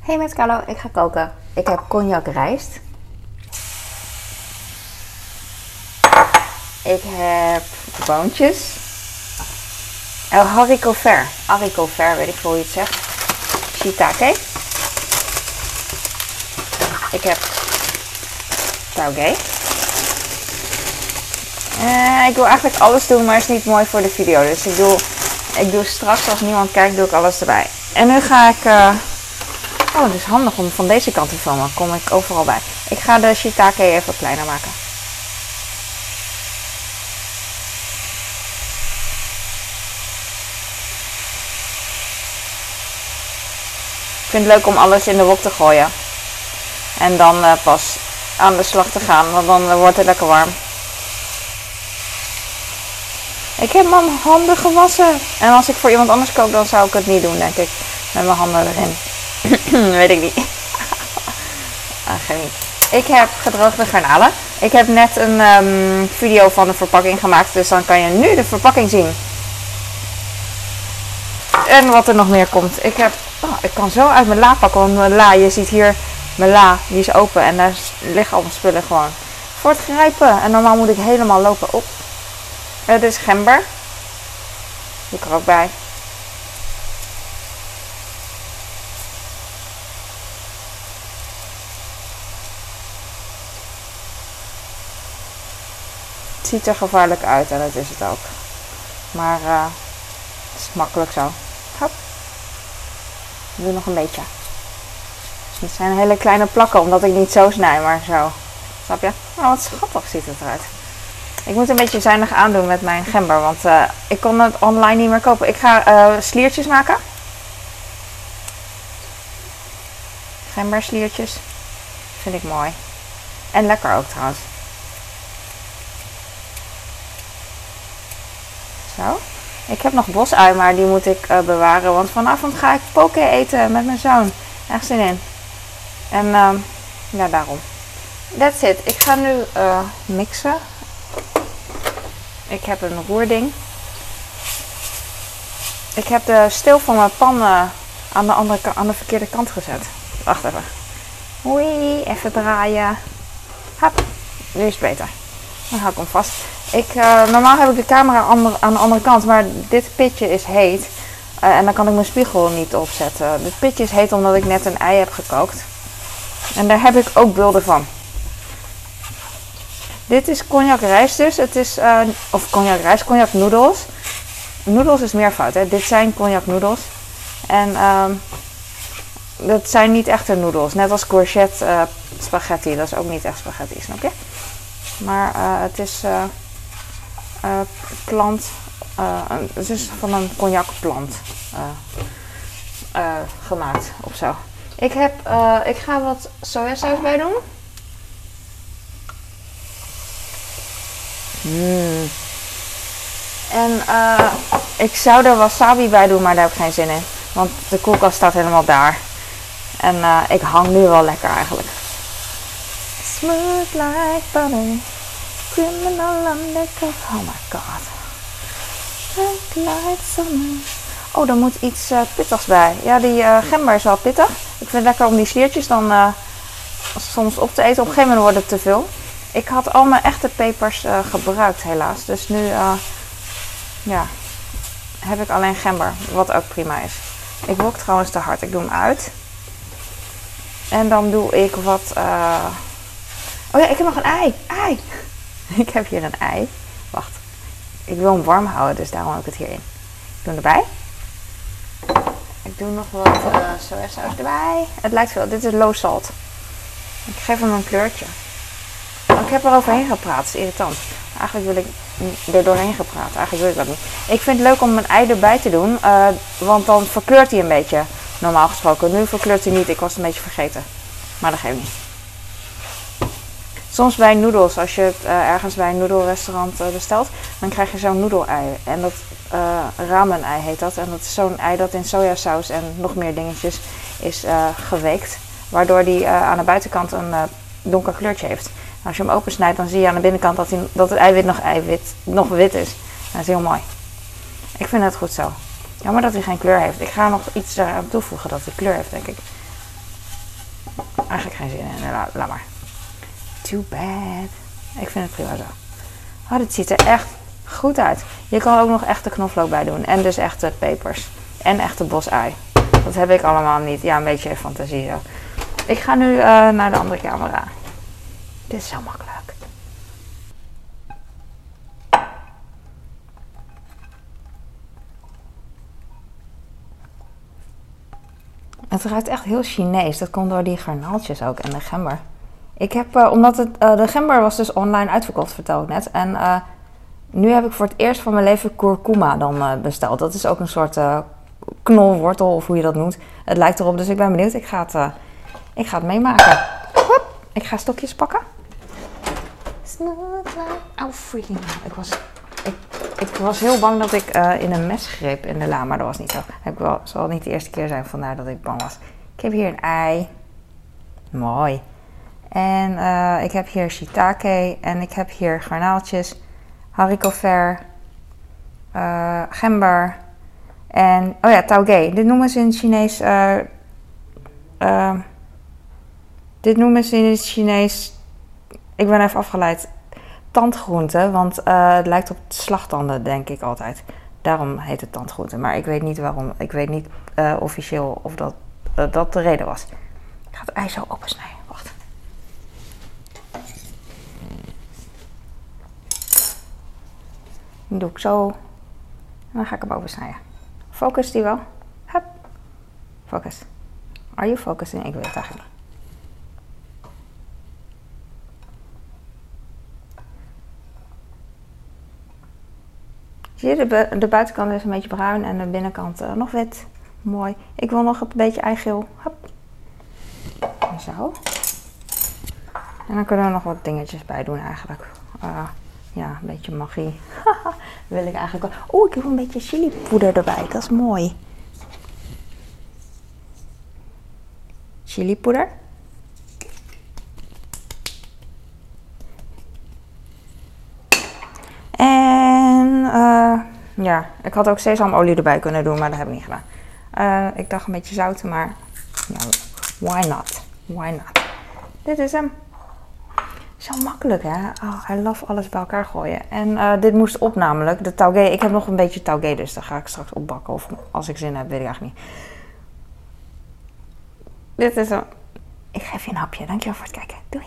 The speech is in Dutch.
Hey met Carlo, ik ga koken. Ik heb cognac rijst. Ik heb boontjes. Oh, haricot ver. Haricot ver, weet ik veel hoe je het zegt. Shiitake. Ik heb taugé. Eh, ik wil eigenlijk alles doen, maar het is niet mooi voor de video. Dus ik doe, ik doe straks, als niemand kijkt, doe ik alles erbij. En nu ga ik... eh, Oh, het is handig om van deze kant te filmen. Kom ik overal bij. Ik ga de shiitake even kleiner maken. Ik vind het leuk om alles in de wok te gooien. En dan eh, pas aan de slag te gaan, want dan wordt het lekker warm. Ik heb mijn handen gewassen. En als ik voor iemand anders kook, dan zou ik het niet doen, denk ik. Met mijn handen erin. Weet ik niet. ah. Ik heb gedroogde garnalen. Ik heb net een ehm, video van de verpakking gemaakt, dus dan kan je nu de verpakking zien. En wat er nog meer komt. Ik heb, oh, ik kan zo uit mijn la pakken, want mijn la, je ziet hier mijn la, die is open en daar liggen al mijn spullen gewoon. Voor het grijpen. En normaal moet ik helemaal lopen op. Het is gember. Die er ook bij. Het ziet er gevaarlijk uit en dat is het ook. Maar eh, het is makkelijk zo. Hop. Ik doe nog een beetje. Het zijn hele kleine plakken, omdat ik niet zo snij, maar zo. Snap je? Oh, wat schattig ziet het eruit. Ik moet een beetje zuinig aandoen met mijn gember, want eh, ik kon het online niet meer kopen. Ik ga eh, sliertjes maken. Gembersliertjes. Vind ik mooi. En lekker ook trouwens. Ik heb nog bosui, maar die moet ik eh, bewaren. Want vanavond ga ik poke eten met mijn zoon. Echt zin in. En ehm, ja, daarom. That's it. Ik ga nu eh, mixen. Ik heb een roerding. Ik heb de steel van mijn pan eh, aan, de andere, aan de verkeerde kant gezet. Wacht even. Oei, even draaien. Hop, nu is het beter. Dan hou ik hem vast. Ik, eh, normaal heb ik de camera aan de andere kant, maar dit pitje is heet. Eh, en dan kan ik mijn spiegel niet opzetten. Dit pitje is heet omdat ik net een ei heb gekookt. En daar heb ik ook beelden van. Dit is cognac rijst dus. Het is, eh, of cognac rijst, cognac noedels. Noedels is meervoud, hè. Dit zijn cognac noedels. En ehm dat zijn niet echte noedels. Net als courgette spaghetti. Dat is ook niet echt spaghetti, snap je? Maar het is plant. eh, het is van een cognacplant eh, eh, gemaakt of zo. Ik, heb, eh, ik ga wat sojasaus bij doen. Mm. En eh, ik zou er wasabi bij doen, maar daar heb ik geen zin in. Want de koelkast staat helemaal daar. En eh, ik hang nu wel lekker eigenlijk. Smooth like butter. Criminal undercover. Oh my god. Summer. Oh, er moet iets eh, pittigs bij. Ja, die eh, gember is wel pittig. Ik vind het lekker om die sliertjes dan eh, soms op te eten. Op een gegeven moment wordt het te veel. Ik had al mijn echte pepers gebruikt helaas. Dus nu ja, heb ik alleen gember. Wat ook prima is. Ik wok trouwens te hard. Ik doe hem uit. En dan doe ik wat... Oh ja, ik heb nog een ei. Ei. Ik heb hier een ei. Wacht. Ik wil hem warm houden, dus daarom heb ik het hierin. Ik doe hem erbij. Ik doe nog wat eh sojasaus erbij. Het lijkt veel. Dit is low salt. Ik geef hem een kleurtje. Oh, ik heb er overheen gepraat. Dat is irritant. Eigenlijk wil ik er doorheen gepraat. Eigenlijk wil ik dat niet. Ik vind het leuk om een ei erbij te doen. eh, want dan verkleurt hij een beetje. Normaal gesproken. Nu verkleurt hij niet. Ik was het een beetje vergeten. Maar dat geeft niet. Soms bij noedels, als je eh, ergens bij een noedelrestaurant eh, bestelt, dan krijg je zo'n noedelei. En dat eh ramen-ei heet dat. En dat is zo'n ei dat in sojasaus en nog meer dingetjes is geweekt. Waardoor die aan de buitenkant een donker kleurtje heeft. Als je hem opensnijdt, dan zie je aan de binnenkant dat, dat het eiwit nog, eiwit nog wit is. Dat is heel mooi. Ik vind het goed zo. Jammer dat hij geen kleur heeft. Ik ga nog iets eraan toevoegen dat hij kleur heeft, denk ik. eigenlijk geen zin in. Laat, laat maar. Too bad. Ik vind het prima zo. Oh, dit ziet er echt goed uit. Je kan ook nog echte knoflook bij doen. En dus echte pepers. En echte bosui. Dat heb ik allemaal niet. Ja, een beetje fantasie zo. Ik ga nu uh, naar de andere camera. Dit is zo makkelijk. Het ruikt echt heel Chinees. Dat komt door die garnaaltjes ook en de gember. Ik heb, uh, omdat het, uh, de gember was dus online uitverkocht, vertel ik net. En uh, nu heb ik voor het eerst van mijn leven kurkuma dan besteld. Dat is ook een soort knolwortel of hoe je dat noemt. Het lijkt erop, dus ik ben benieuwd. Ik ga het, ik ga het meemaken. Ik ga stokjes pakken. Oh, freaking Ik was, ik, ik was heel bang dat ik in een mes greep in de la, maar dat was niet zo. Wel, zal niet de eerste keer zijn, vandaar dat ik bang was. Ik heb hier een ei. Mooi. En uh, ik heb hier shiitake en ik heb hier garnaaltjes, haricot vert, uh, gember en, oh ja, taugé. Dit noemen ze in het Chinees, uh, dit noemen ze in het Chinees, ik ben even afgeleid, tandgroente, want het lijkt op slagtanden, denk ik altijd. Daarom heet het tandgroente, maar ik weet niet waarom, ik weet niet officieel of dat, dat de reden was. Ik ga het ijs zo opensnijden. Dan doe ik zo. En dan ga ik hem snijden. Focus die wel. Hup. Focus. Are you focusing? Ik weet het eigenlijk niet. Zie je, de, de, buitenkant is een beetje bruin en de binnenkant uh, nog wit. Mooi. Ik wil nog een beetje eigeel. Hup. Zo. En dan kunnen we nog wat dingetjes bij doen eigenlijk. Uh, ja, een beetje magie. wil ik eigenlijk wel. Oeh, ik heb een beetje chilipoeder erbij. Dat is mooi. Chilipoeder. En uh, ja, ik had ook sesamolie erbij kunnen doen, maar dat heb ik niet gedaan. Uh, ik dacht een beetje zout, maar why not? Why not? Dit is hem. Zo makkelijk, hè? Oh, I love alles bij elkaar gooien. En uh, dit moest op namelijk, de taugé. Ik heb nog een beetje taugé, dus dat ga ik straks opbakken. Of als ik zin heb, weet ik eigenlijk niet. Dit is een... Ik geef je een hapje. Dankjewel voor het kijken. Doei.